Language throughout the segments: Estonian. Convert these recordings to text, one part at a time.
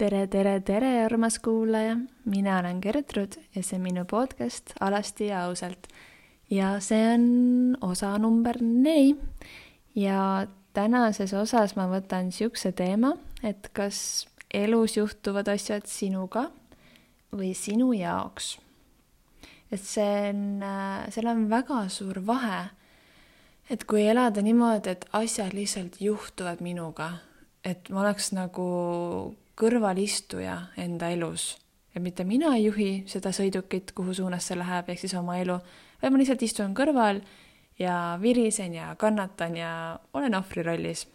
tere, tere, tere, armas kuulaja, mina olen Gertrud ja see on minu podcast Alasti ja ausalt. ja see on osa number neli. ja tänases osas ma võtan siukse teema, et kas elus juhtuvad asjad sinuga või sinu jaoks. et see on, seal on väga suur vahe. et kui elada niimoodi, et asjad lihtsalt juhtuvad minuga, et ma oleks nagu kõrvalistuja enda elus. et mitte mina ei juhi seda sõidukit, kuhu suunas see läheb, ehk siis oma elu, vaid ma lihtsalt istun kõrval ja virisen ja kannatan ja olen ohvri rollis.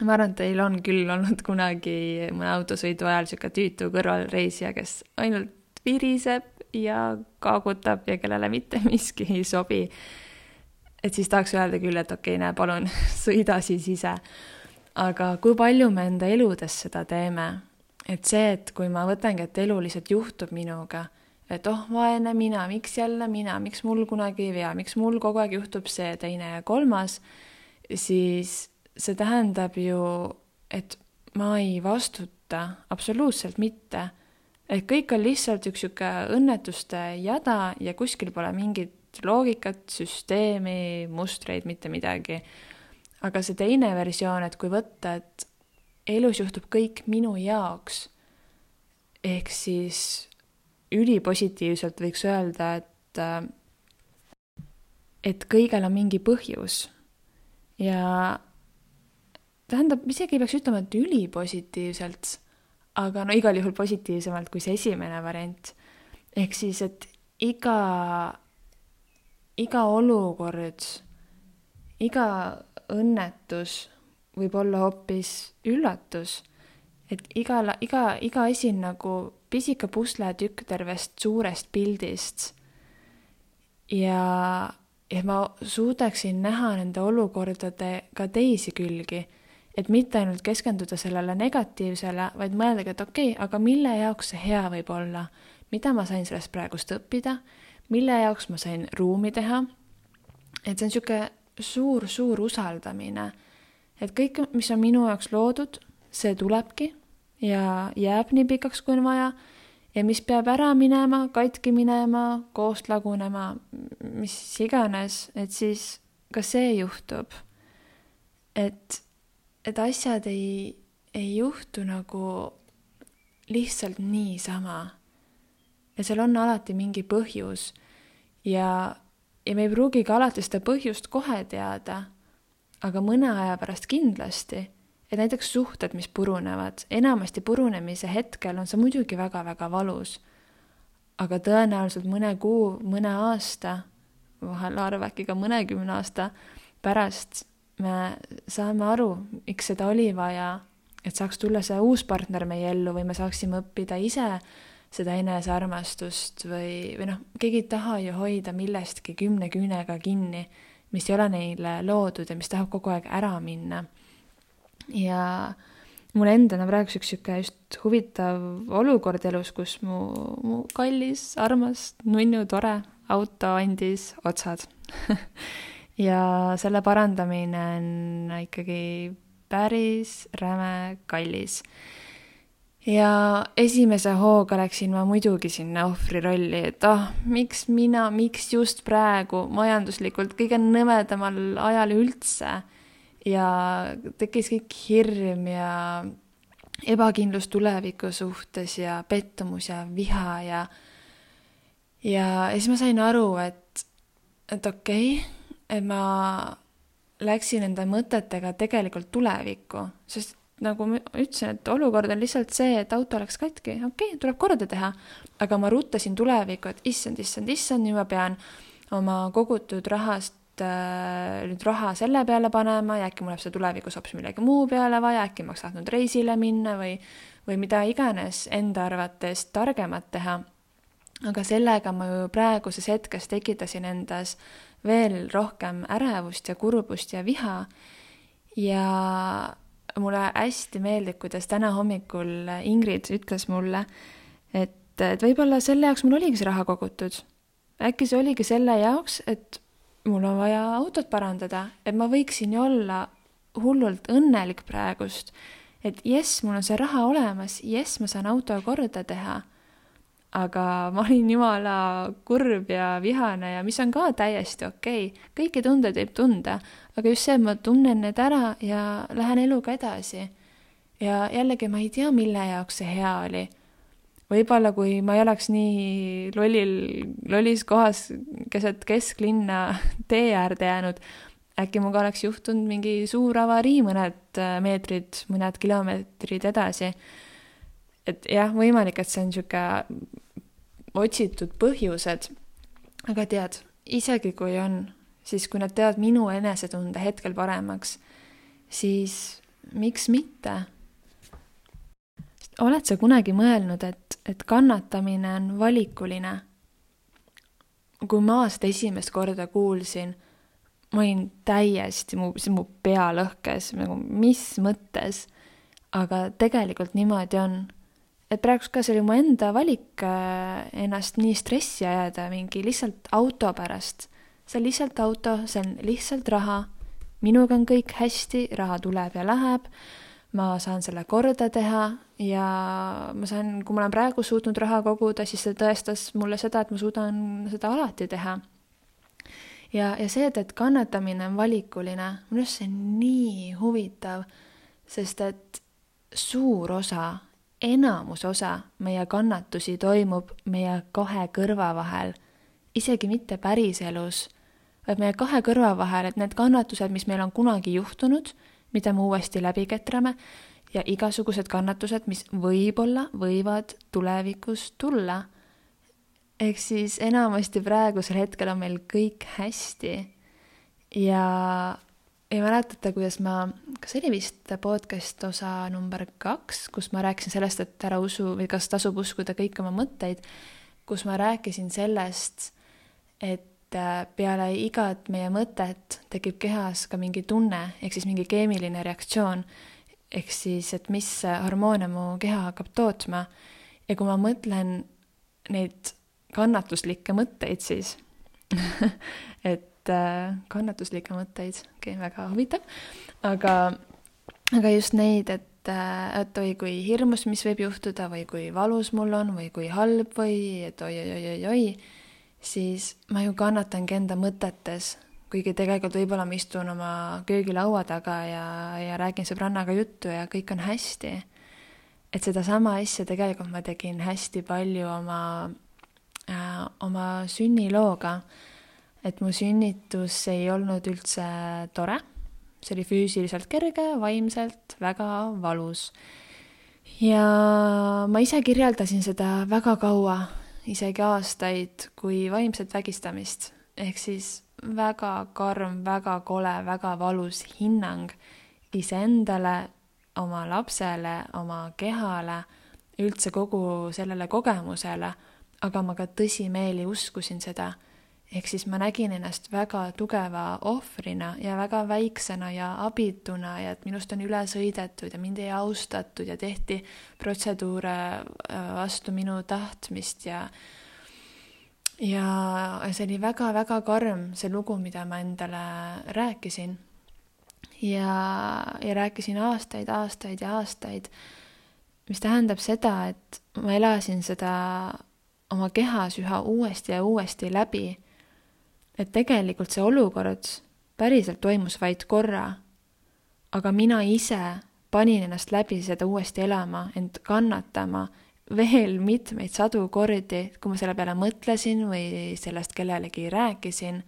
ma arvan, et teil on küll olnud kunagi mõne autosõidu ajal niisugune tüütu kõrvalreisija, kes ainult viriseb ja kaagutab ja kellele mitte miski ei sobi. et siis tahaks öelda küll, et okei okay,, näe, palun sõida siis ise aga kui palju me enda eludes seda teeme, et see, et kui ma võtangi, et elu lihtsalt juhtub minuga, et oh, vaene mina, miks jälle mina, miks mul kunagi ei vea, miks mul kogu aeg juhtub see, teine ja kolmas, siis see tähendab ju, et ma ei vastuta absoluutselt mitte. et kõik on lihtsalt üks sihuke õnnetuste jada ja kuskil pole mingit loogikat, süsteemi, mustreid, mitte midagi aga see teine versioon, et kui võtta, et elus juhtub kõik minu jaoks, ehk siis ülipositiivselt võiks öelda, et äh, et kõigel on mingi põhjus ja tähendab, isegi ei peaks ütlema, et ülipositiivselt, aga no igal juhul positiivsemalt kui see esimene variant. ehk siis, et iga, iga olukord, iga õnnetus võib olla hoopis üllatus. et iga, iga, iga asi on nagu pisike pusletükk tervest suurest pildist. ja, ja ma suudaksin näha nende olukordade ka teisi külgi. et mitte ainult keskenduda sellele negatiivsele, vaid mõeldagi, et okei okay,, aga mille jaoks see hea võib olla, mida ma sain sellest praegust õppida, mille jaoks ma sain ruumi teha. et see on niisugune suur-suur usaldamine, et kõik, mis on minu jaoks loodud, see tulebki ja jääb nii pikaks, kui on vaja ja mis peab ära minema, katki minema, koost lagunema, mis iganes, et siis ka see juhtub. et, et asjad ei, ei juhtu nagu lihtsalt niisama. ja seal on alati mingi põhjus ja ja me ei pruugigi alati seda põhjust kohe teada, aga mõne aja pärast kindlasti, et näiteks suhted, mis purunevad, enamasti purunemise hetkel on see muidugi väga-väga valus. aga tõenäoliselt mõne kuu, mõne aasta, vahel arv äkki ka mõnekümne aasta pärast me saame aru, miks seda oli vaja, et saaks tulla see uus partner meie ellu või me saaksime õppida ise seda enesearmastust või, või noh, keegi ei taha ju hoida millestki kümne küünega kinni, mis ei ole neile loodud ja mis tahab kogu aeg ära minna. ja mul endal on praegu üks sihuke just huvitav olukord elus, kus mu, mu kallis, armas, nunnu, tore auto andis otsad ja selle parandamine on ikkagi päris räme kallis ja esimese hooga läksin ma muidugi sinna ohvri rolli, et ah oh,, miks mina, miks just praegu majanduslikult kõige nõmedamal ajal üldse. ja tekkis kõik hirm ja ebakindlus tuleviku suhtes ja pettumus ja viha ja ja, siis ma sain aru, et, et okei okay,, et ma läksin enda mõtetega tegelikult tulevikku, sest nagu ma ütlesin, et olukord on lihtsalt see, et auto läks katki, okei okay,, tuleb korda teha. aga ma ruttasin tulevikku, et issand, issand, issand, nüüd ma pean oma kogutud rahast äh, nüüd raha selle peale panema ja äkki mul läheb seda tulevikus hoopis millegi muu peale vaja, äkki ma oleks tahtnud reisile minna või, või mida iganes enda arvates targemat teha. aga sellega ma ju praeguses hetkes tekitasin endas veel rohkem ärevust ja kurbust ja viha ja mulle hästi meeldib, kuidas täna hommikul Ingrid ütles mulle, et, et võib-olla selle jaoks mul oligi see raha kogutud. äkki see oligi selle jaoks, et mul on vaja autot parandada, et ma võiksin ju olla hullult õnnelik praegust, et jess, mul on see raha olemas, jess, ma saan auto korda teha. Aga ma olin jumala kurb ja vihane ja mis on ka täiesti okei okay., kõiki tundeid võib tunda, aga just see, et ma tunnen need ära ja lähen eluga edasi. ja jällegi ma ei tea, mille jaoks see hea oli võib-olla kui ma ei oleks nii lollil, lollis kohas keset kesklinna tee äärde jäänud, äkki minuga oleks juhtunud mingi suur avarii mõned äh, meetrid, mõned kilomeetrid edasi. et jah, võimalik, et see on niisugune otsitud põhjused, aga tead, isegi kui on, siis kui nad teevad minu enesetunde hetkel paremaks, siis miks mitte? oled sa kunagi mõelnud, et, et kannatamine on valikuline? kui ma seda esimest korda kuulsin ma olin täiesti, mu, mu pea lõhkes nagu mis mõttes. aga tegelikult niimoodi on. Et praegu ka see oli mu enda valik äh, ennast nii stressi ajada mingi lihtsalt auto pärast. see on lihtsalt auto, see on lihtsalt raha. minuga on kõik hästi, raha tuleb ja läheb. ma saan selle korda teha ja ma saan, kui ma olen praegu suutnud raha koguda, siis see tõestas mulle seda, et ma suudan seda alati teha ja, ja see, et, et kannatamine on valikuline, minu arust see on nii huvitav, sest et suur osa, enamus osa meie kannatusi toimub meie kahe kõrva vahel, isegi mitte päriselus, vaid meie kahe kõrva vahel, et need kannatused, mis meil on kunagi juhtunud, mida me uuesti läbi ketrame, ja igasugused kannatused, mis võib-olla võivad tulevikus tulla ehk siis enamasti praegusel hetkel on meil kõik hästi. ja, ja mäletate, kuidas ma, kas see oli vist podcast osa number kaks, kus ma rääkisin sellest, et ära usu või kas tasub uskuda kõiki oma mõtteid, kus ma rääkisin sellest, et äh, peale igat meie mõtet tekib kehas ka mingi tunne, ehk siis mingi keemiline reaktsioon, ehk siis, et mis hormoone mu keha hakkab tootma. ja kui ma mõtlen neid kannatuslikke mõtteid siis et äh, kannatuslikke mõtteid, okei okay,, väga huvitav, aga, aga just neid, et äh,, et oi kui hirmus, mis võib juhtuda või kui valus mul on või kui halb või et oi-oi-oi-oi-oi, siis ma ju kannatangi enda mõtetes, kuigi tegelikult võib-olla ma istun oma köögilaua taga ja, ja räägin sõbrannaga juttu ja kõik on hästi. et sedasama asja tegelikult ma tegin hästi palju oma äh, oma sünnilooga, et mu sünnitus ei olnud üldse tore, see oli füüsiliselt kerge, vaimselt väga valus. ja ma ise kirjeldasin seda väga kaua, isegi aastaid, kui vaimset vägistamist, ehk siis väga karm, väga kole, väga valus hinnang iseendale, oma lapsele, oma kehale, üldse kogu sellele kogemusele aga ma ka tõsimeeli uskusin seda. Ehk siis ma nägin ennast väga tugeva ohvrina ja väga väiksena ja abituna ja et minust on üle sõidetud ja mind ei austatud ja tehti protseduure äh, vastu minu tahtmist ja ja see oli väga-väga karm, see lugu, mida ma endale rääkisin. ja, ja rääkisin aastaid, aastaid ja aastaid, mis tähendab seda, et ma elasin seda oma kehas üha uuesti ja uuesti läbi. Et tegelikult see olukord päriselt toimus vaid korra. aga mina ise panin ennast läbi seda uuesti elama, end kannatama veel mitmeid sadu kordi, kui ma selle peale mõtlesin või sellest kellelegi rääkisin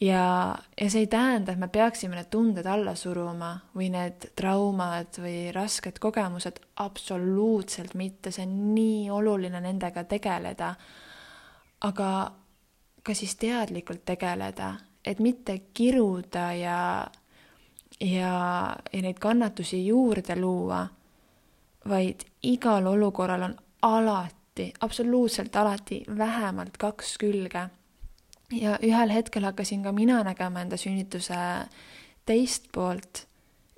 ja, ja see ei tähenda, et me peaksime need tunded alla suruma või need traumad või rasked kogemused, absoluutselt mitte, see on nii oluline nendega tegeleda. aga ka siis teadlikult tegeleda, et mitte kiruda ja, ja, ja neid kannatusi juurde luua, vaid igal olukorral on alati, absoluutselt alati vähemalt kaks külge ja ühel hetkel hakkasin ka mina nägema enda sünnituse teist poolt,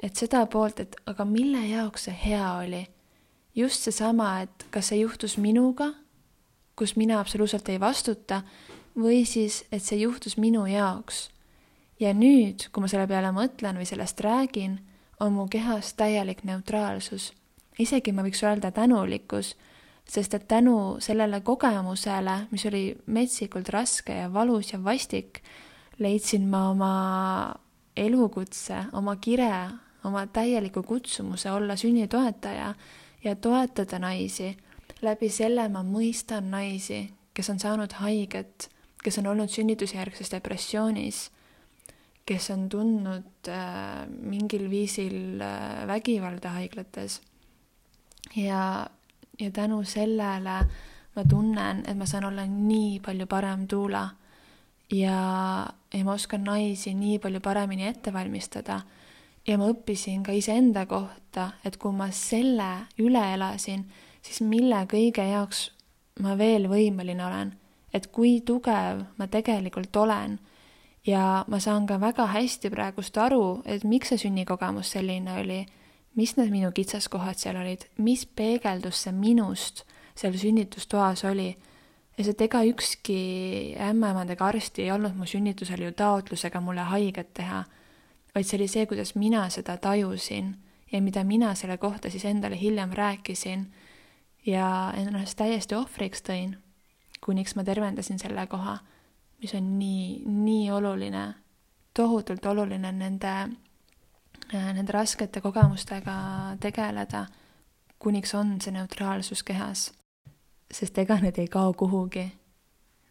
et seda poolt, et aga mille jaoks see hea oli. just seesama, et kas see juhtus minuga, kus mina absoluutselt ei vastuta, või siis, et see juhtus minu jaoks. ja nüüd, kui ma selle peale mõtlen või sellest räägin, on mu kehas täielik neutraalsus. isegi ma võiks öelda tänulikkus, sest et tänu sellele kogemusele, mis oli metsikult raske ja valus ja vastik, leidsin ma oma elukutse, oma kire, oma täieliku kutsumuse olla sünnitoetaja ja toetada naisi. läbi selle ma mõistan naisi, kes on saanud haiget, kes on olnud sünnitusjärgses depressioonis, kes on tundnud äh, mingil viisil äh, vägivalda haiglates. ja, ja tänu sellele ma tunnen, et ma saan olla nii palju parem tuula. Ja, ja ma oskan naisi nii palju paremini ette valmistada. Ja ma õppisin ka iseenda kohta, et kui ma selle üle elasin, siis mille kõige jaoks ma veel võimeline olen, et kui tugev ma tegelikult olen. ja ma saan ka väga hästi praegust aru, et miks see sünnikogemus selline oli, mis need minu kitsaskohad seal olid, mis peegeldus see minust seal sünnitustoas oli. et ega ükski ämmaemand ega arst ei olnud mu sünnitusel ju taotlusega mulle haiget teha vaid see oli see, kuidas mina seda tajusin ja mida mina selle kohta siis endale hiljem rääkisin ja ennast täiesti ohvriks tõin, kuniks ma tervendasin selle koha, mis on nii, nii oluline, tohutult oluline nende, nende raskete kogemustega tegeleda, kuniks on see neutraalsus kehas. sest ega need ei kao kuhugi.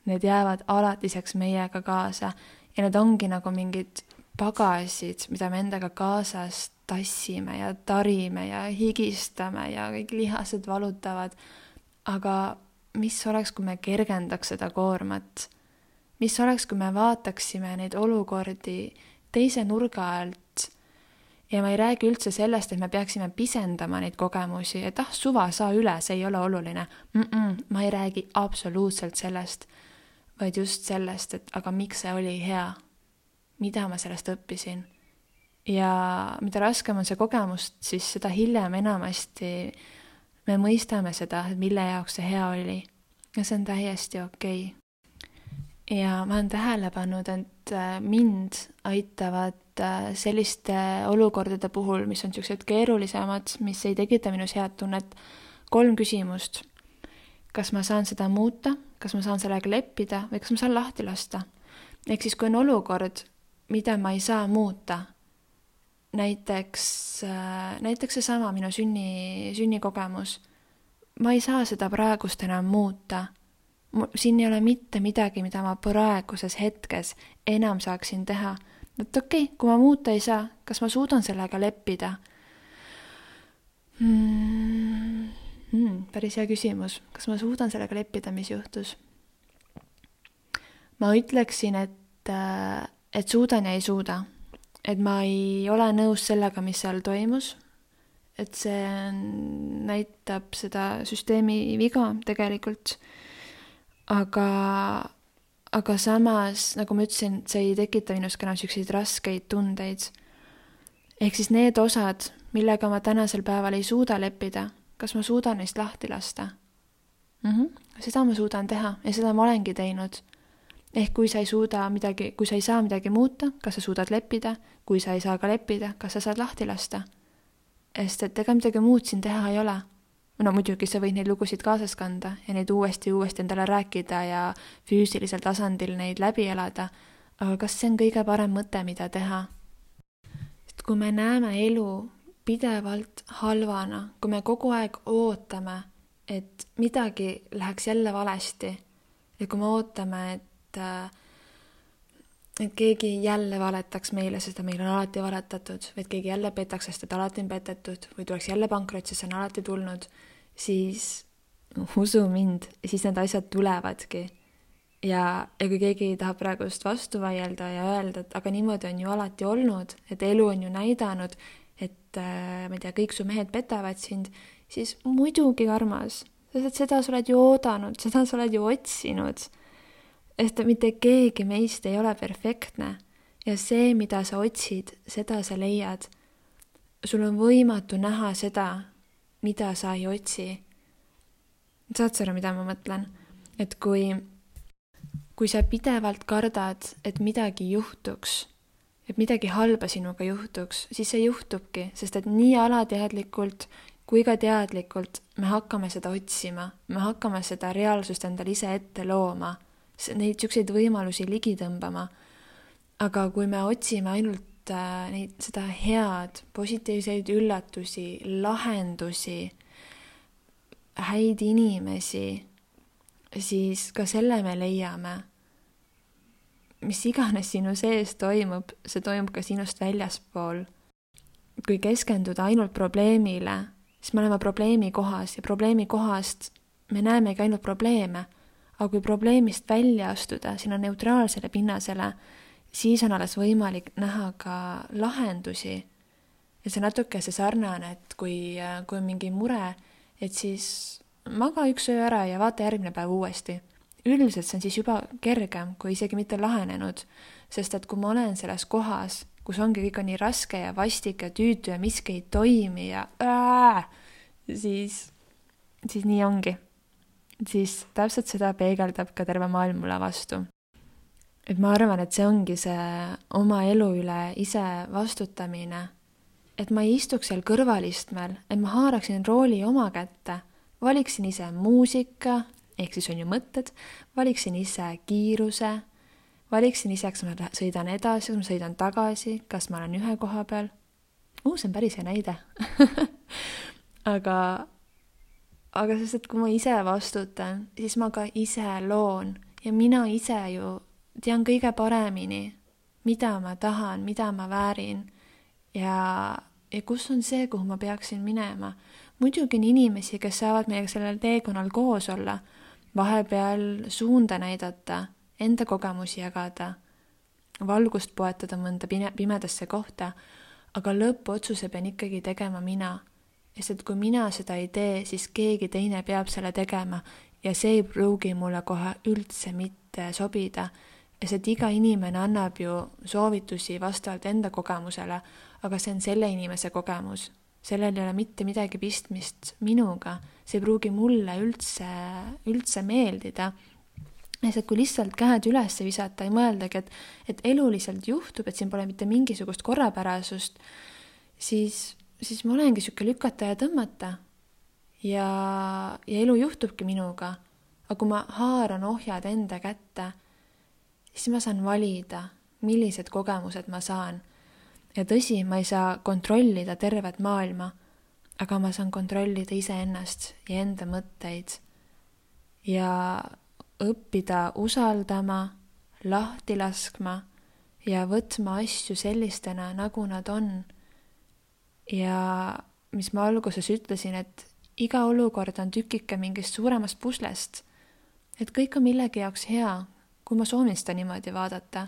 Need jäävad alatiseks meiega kaasa ja need ongi nagu mingid pagasid, mida me endaga kaasas tassime ja tarime ja higistame ja kõik lihased valutavad. aga mis oleks, kui me kergendaks seda koormat? mis oleks, kui me vaataksime neid olukordi teise nurga alt? ja ma ei räägi üldse sellest, et me peaksime pisendama neid kogemusi, et ah, suva, saa üle, see ei ole oluline mm. -mm, ma ei räägi absoluutselt sellest, vaid just sellest, et aga miks see oli hea mida ma sellest õppisin. ja mida raskem on see kogemus, siis seda hiljem enamasti me mõistame seda, et mille jaoks see hea oli. ja see on täiesti okei okay. ja ma olen tähele pannud, et äh, mind aitavad äh, selliste olukordade puhul, mis on niisugused keerulisemad, mis ei tekita minus head tunnet, kolm küsimust. kas ma saan seda muuta, kas ma saan sellega leppida või kas ma saan lahti lasta? ehk siis, kui on olukord, mida ma ei saa muuta. Näiteks, äh, näiteks seesama minu sünni, sünnikogemus. ma ei saa seda praegust enam muuta. siin ei ole mitte midagi, mida ma praeguses hetkes enam saaksin teha. et okei okay,, kui ma muuta ei saa, kas ma suudan sellega leppida hmm,? Hmm, päris hea küsimus, kas ma suudan sellega leppida, mis juhtus? ma ütleksin, et äh, et suudan ja ei suuda. Et ma ei ole nõus sellega, mis seal toimus. et see näitab seda süsteemi viga tegelikult. aga, aga samas, nagu ma ütlesin, see ei tekita minus ka enam niisuguseid raskeid tundeid. ehk siis need osad, millega ma tänasel päeval ei suuda leppida, kas ma suudan neist lahti lasta mm? -hmm. seda ma suudan teha ja seda ma olengi teinud ehk kui sa ei suuda midagi, kui sa ei saa midagi muuta, kas sa suudad leppida, kui sa ei saa ka leppida, kas sa saad lahti lasta? sest et ega midagi muud siin teha ei ole. no muidugi sa võid neid lugusid kaasas kanda ja neid uuesti ja uuesti endale rääkida ja füüsilisel tasandil neid läbi elada, aga kas see on kõige parem mõte, mida teha? sest kui me näeme elu pidevalt halvana, kui me kogu aeg ootame, et midagi läheks jälle valesti ja kui me ootame, et et äh, et keegi jälle valetaks meile, sest meil on alati valetatud, et keegi jälle petaks, sest et alati on petetud või tuleks jälle pankrot, sest see on alati tulnud, siis usu mind, siis need asjad tulevadki. ja, ja kui keegi tahab praegust vastu vaielda ja öelda, et aga niimoodi on ju alati olnud, et elu on ju näidanud, et äh, ma ei tea, kõik su mehed petavad sind, siis muidugi, armas, sest et seda sa oled ju oodanud, seda sa oled ju otsinud sest mitte keegi meist ei ole perfektne ja see, mida sa otsid, seda sa leiad. sul on võimatu näha seda, mida sa ei otsi. saad sa aru, mida ma mõtlen? et kui, kui sa pidevalt kardad, et midagi juhtuks et midagi halba sinuga juhtuks, siis see juhtubki, sest et nii alateadlikult kui ka teadlikult me hakkame seda otsima, me hakkame seda reaalsust endale ise ette looma, neid niisuguseid võimalusi ligi tõmbama. aga kui me otsime ainult äh, neid, seda head, positiivseid üllatusi, lahendusi, häid inimesi, siis ka selle me leiame mis iganes sinu sees toimub, see toimub ka sinust väljaspool. kui keskenduda ainult probleemile, siis me oleme probleemi kohas ja probleemi kohast me näemegi ainult probleeme. Aga kui probleemist välja astuda sinna neutraalsele pinnasele, siis on alles võimalik näha ka lahendusi. ja see natuke see sarnane, et kui, kui on mingi mure, et siis maga üks öö ära ja vaata järgmine päev uuesti üldiselt see on siis juba kergem, kui isegi mitte lahenenud, sest et kui ma olen selles kohas, kus ongi kõik on nii raske ja vastik ja tüütu ja miski ei toimi ja ää, siis, siis nii ongi. Siis täpselt seda peegeldab ka terve maailm mulle vastu. et ma arvan, et see ongi see oma elu üle ise vastutamine. et ma ei istuks seal kõrvalistmel, et ma haaraksin rooli oma kätte, valiksin ise muusika, ehk siis on ju mõtted, valiksin ise kiiruse, valiksin ise, kas ma sõidan edasi, kas ma sõidan tagasi, kas ma olen ühe koha peal. see on päris hea näide aga, aga sest, et kui ma ise vastutan, siis ma ka ise loon ja mina ise ju tean kõige paremini, mida ma tahan, mida ma väärin ja, ja kus on see, kuhu ma peaksin minema. muidugi on inimesi, kes saavad meiega sellel teekonnal koos olla vahepeal suunda näidata, enda kogemusi jagada, valgust poetada mõnda pime-, pimedasse kohta, aga lõppotsuse pean ikkagi tegema mina. Sest et kui mina seda ei tee, siis keegi teine peab selle tegema. Ja see ei pruugi mulle kohe üldse mitte sobida, sest et iga inimene annab ju soovitusi vastavalt enda kogemusele, aga see on selle inimese kogemus. Sellel ei ole mitte midagi pistmist minuga, see ei pruugi mulle üldse, üldse meeldida. lihtsalt kui lihtsalt käed üles visata ja mõeldagi, et, et elu lihtsalt juhtub, et siin pole mitte mingisugust korrapärasust, siis, siis ma olengi niisugune lükata ja tõmmata. ja, ja elu juhtubki minuga. aga kui ma haaran ohjad enda kätte, siis ma saan valida, millised kogemused ma saan ja tõsi, ma ei saa kontrollida tervet maailma, aga ma saan kontrollida iseennast ja enda mõtteid ja õppida usaldama, lahti laskma ja võtma asju sellistena, nagu nad on. Ja mis ma alguses ütlesin, et iga olukord on tükike mingist suuremast puslest. et kõik on millegi jaoks hea, kui ma soovin seda niimoodi vaadata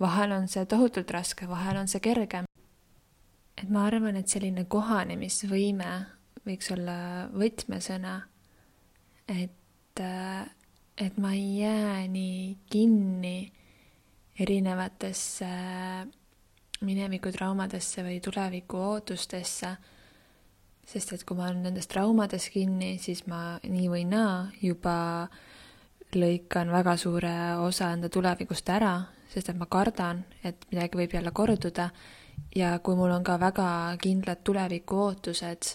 vahel on see tohutult raske, vahel on see kergem. et ma arvan, et selline kohanemisvõime võiks olla võtmesõna, et, et ma ei jää nii kinni erinevatesse minevikutraumadesse või tuleviku ootustesse, sest et kui ma olen nendes traumades kinni, siis ma nii või naa juba lõikan väga suure osa enda tulevikust ära, sest et ma kardan, et midagi võib jälle korduda. Ja kui mul on ka väga kindlad tuleviku ootused,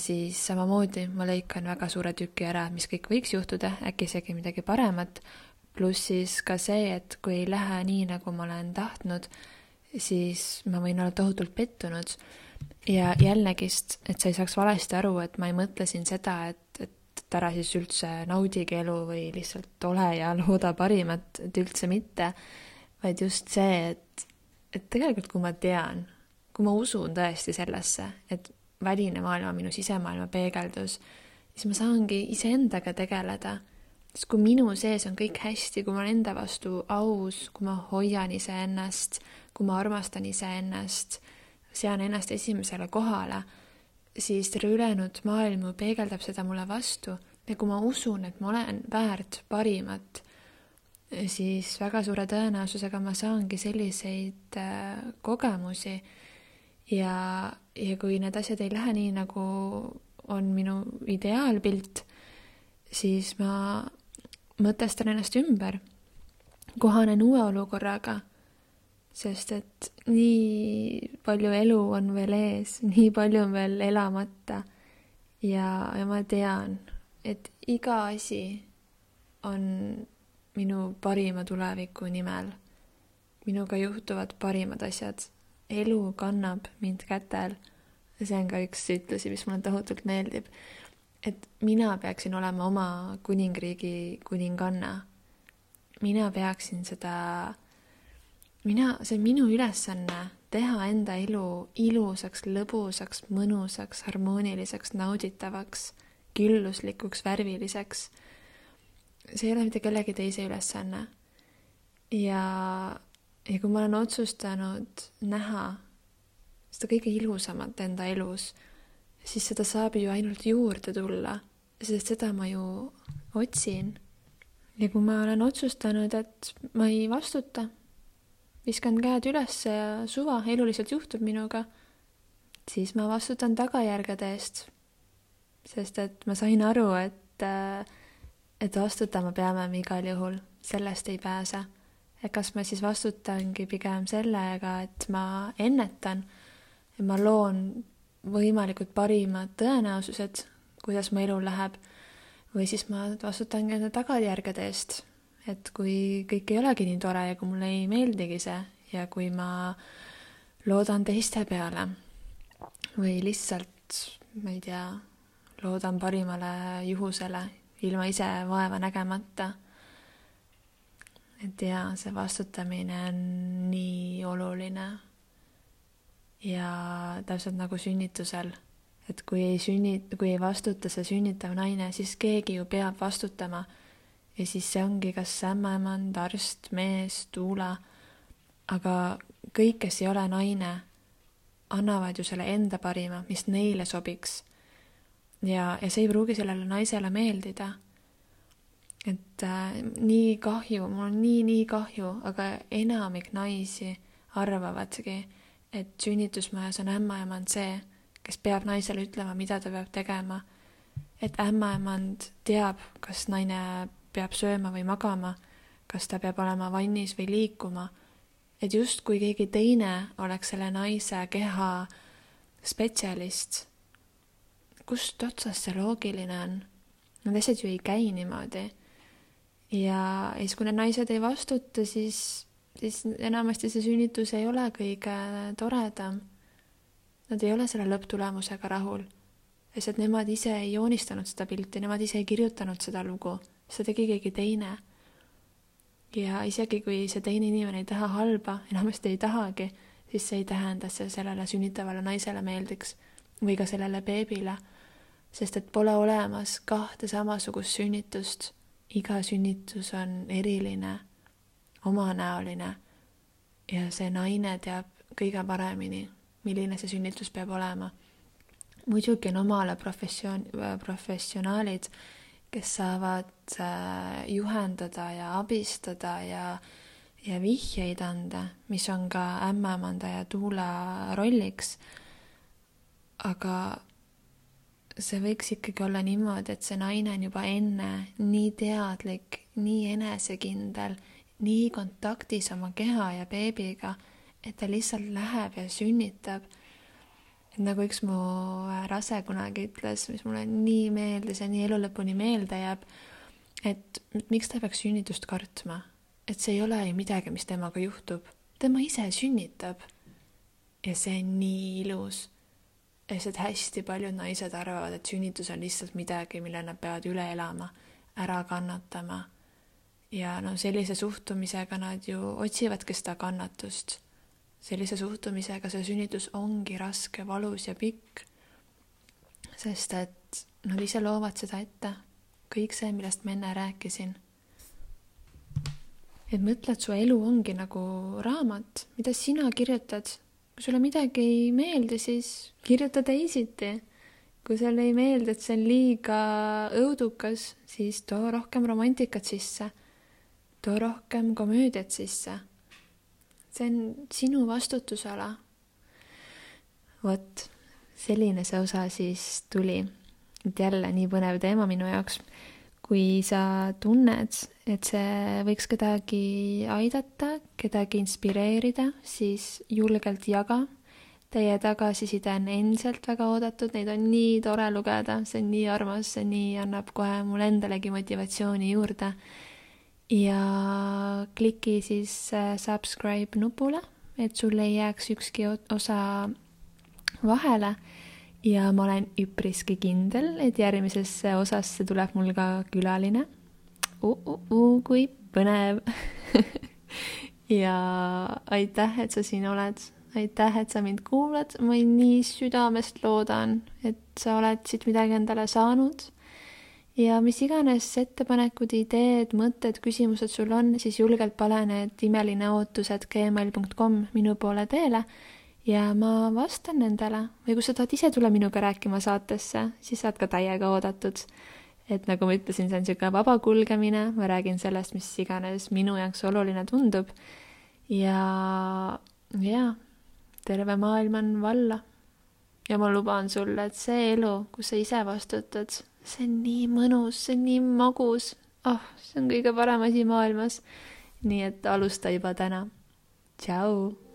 siis samamoodi ma lõikan väga suure tüki ära, mis kõik võiks juhtuda, äkki isegi midagi paremat, pluss siis ka see, et kui ei lähe nii, nagu ma olen tahtnud, siis ma võin olla tohutult pettunud ja jällegist, et sa ei saaks valesti aru, et ma ei mõtle siin seda, et, et ära siis üldse naudige elu või lihtsalt ole ja looda parimat, et üldse mitte, vaid just see, et, et tegelikult kui ma tean, kui ma usun tõesti sellesse, et väline maailm on minu sisemaailma peegeldus, siis ma saangi iseendaga tegeleda. Sest kui minu sees on kõik hästi, kui ma olen enda vastu aus, kui ma hoian iseennast, kui ma armastan iseennast, sean ennast esimesele kohale siis terve ülejäänud maailm ju peegeldab seda mulle vastu. Ja kui ma usun, et ma olen väärt parimat, siis väga suure tõenäosusega ma saangi selliseid äh, kogemusi. Ja, ja kui need asjad ei lähe nii, nagu on minu ideaalpilt, siis ma mõtestan ennast ümber, kohanen uue olukorraga, sest et nii palju elu on veel ees, nii palju on veel elamata ja, ja ma tean, et iga asi on minu parima tuleviku nimel. minuga juhtuvad parimad asjad. elu kannab mind kätel. see on ka üks ütlusi, mis mulle tohutult meeldib. Et mina peaksin olema oma kuningriigi kuninganna. mina peaksin seda, mina, see on minu ülesanne teha enda elu ilusaks, lõbusaks, mõnusaks, harmooniliseks, nauditavaks, külluslikuks, värviliseks see ei ole mitte kellegi teise ülesanne. ja, ja kui ma olen otsustanud näha seda kõige ilusamat enda elus, siis seda saab ju ainult juurde tulla, sest seda ma ju otsin. ja kui ma olen otsustanud, et ma ei vastuta, viskan käed üles ja suva, elu lihtsalt juhtub minuga, siis ma vastutan tagajärgede eest. sest et ma sain aru, et äh, et vastutama peame me igal juhul, sellest ei pääse. et kas ma siis vastutangi pigem sellega, et ma ennetan ma loon võimalikult parimad tõenäosused, kuidas mu elu läheb, või siis ma vastutangi enda tagajärgede eest. et kui kõik ei olegi nii tore ja kui mulle ei meeldigi see ja kui ma loodan teiste peale või lihtsalt, ma ei tea, loodan parimale juhusele ilma ise vaeva nägemata. et jaa, see vastutamine on nii oluline. Ja täpselt nagu sünnitusel, et kui ei sünni, kui ei vastuta see sünnitav naine, siis keegi ju peab vastutama. ja siis see ongi kas ämmaemand, arst, mees, tuula. aga kõik, kes ei ole naine, annavad ju selle enda parima, mis neile sobiks ja, ja see ei pruugi sellele naisele meeldida. et äh, nii kahju, mul on nii, nii kahju, aga enamik naisi arvavadki, et sünnitusmajas on ämmaemand see, kes peab naisele ütlema, mida ta peab tegema. et ämmaemand teab, kas naine peab sööma või magama, kas ta peab olema vannis või liikuma. et justkui keegi teine oleks selle naise keha spetsialist kust otsast see loogiline on? Need asjad ju ei käi niimoodi. ja, siis, kui need naised ei vastuta, siis, siis enamasti see sünnitus ei ole kõige toredam. Nad ei ole selle lõpptulemusega rahul, et nemad ise ei joonistanud seda pilti, nemad ise ei kirjutanud seda lugu, seda tegi keegi teine. ja isegi, kui see teine inimene ei taha halba, enamasti ei tahagi, siis see ei tähenda, et see sellele sünnitavale naisele meeldiks või ka sellele beebile sest et pole olemas kahte samasugust sünnitust. iga sünnitus on eriline, omanäoline ja see naine teab kõige paremini, milline see sünnitus peab olema. muidugi on omale professioon, professionaalid, kes saavad äh, juhendada ja abistada ja ja vihjeid anda, mis on ka ämmaemanda ja tuula rolliks. aga see võiks ikkagi olla niimoodi, et see naine on juba enne nii teadlik, nii enesekindel, nii kontaktis oma keha ja beebiga, et ta lihtsalt läheb ja sünnitab. et nagu üks mu rase kunagi ütles, mis mulle nii meeldis ja nii elu lõpuni meelde jääb, et miks ta peaks sünnitust kartma, et see ei ole ju midagi, mis temaga juhtub, tema ise sünnitab. ja see on nii ilus lihtsalt hästi paljud naised arvavad, et sünnitus on lihtsalt midagi, mille nad peavad üle elama, ära kannatama. Ja no sellise suhtumisega nad ju otsivadki seda kannatust. sellise suhtumisega see sünnitus ongi raske, valus ja pikk. sest et nad ise loovad seda ette. kõik see, millest ma enne rääkisin. et mõtle, et su elu ongi nagu raamat, mida sina kirjutad kui sulle midagi ei meeldi, siis kirjuta teisiti. kui sulle ei meeldi, et see on liiga õudukas, siis too rohkem romantikat sisse. Too rohkem komöödiat sisse. see on sinu vastutusala. vot, selline see osa siis tuli. et jälle nii põnev teema minu jaoks. kui sa tunned, et see võiks kedagi aidata, kedagi inspireerida, siis julgelt jaga. Teie tagasiside on endiselt väga oodatud, neid on nii tore lugeda, see on nii armas, see nii annab kohe mulle endalegi motivatsiooni juurde. Ja kliki siis subscribe nupule, et sul ei jääks ükski osa vahele ja ma olen üpriski kindel, et järgmisesse osasse tuleb mul ka külaline uh,. Uh, uh, kui põnev ja aitäh, et sa siin oled, aitäh, et sa mind kuulad, ma nii südamest loodan, et sa oled siit midagi endale saanud. Ja mis iganes ettepanekud, ideed, mõtted, küsimused sul on, siis julgelt pane need imeline ootused gmail.com minu poole teele ja ma vastan nendele või kui sa tahad ise tulla minuga rääkima saatesse, siis saad ka täiega oodatud. et nagu ma ütlesin, see on niisugune vaba kulgemine, ma räägin sellest, mis iganes minu jaoks oluline tundub. ja jaa, terve maailm on valla. ja ma luban sulle, et see elu, kus sa ise vastutad, see on nii mõnus, see on nii magus. oh,, see on kõige parem asi maailmas. nii et alusta juba täna. tšau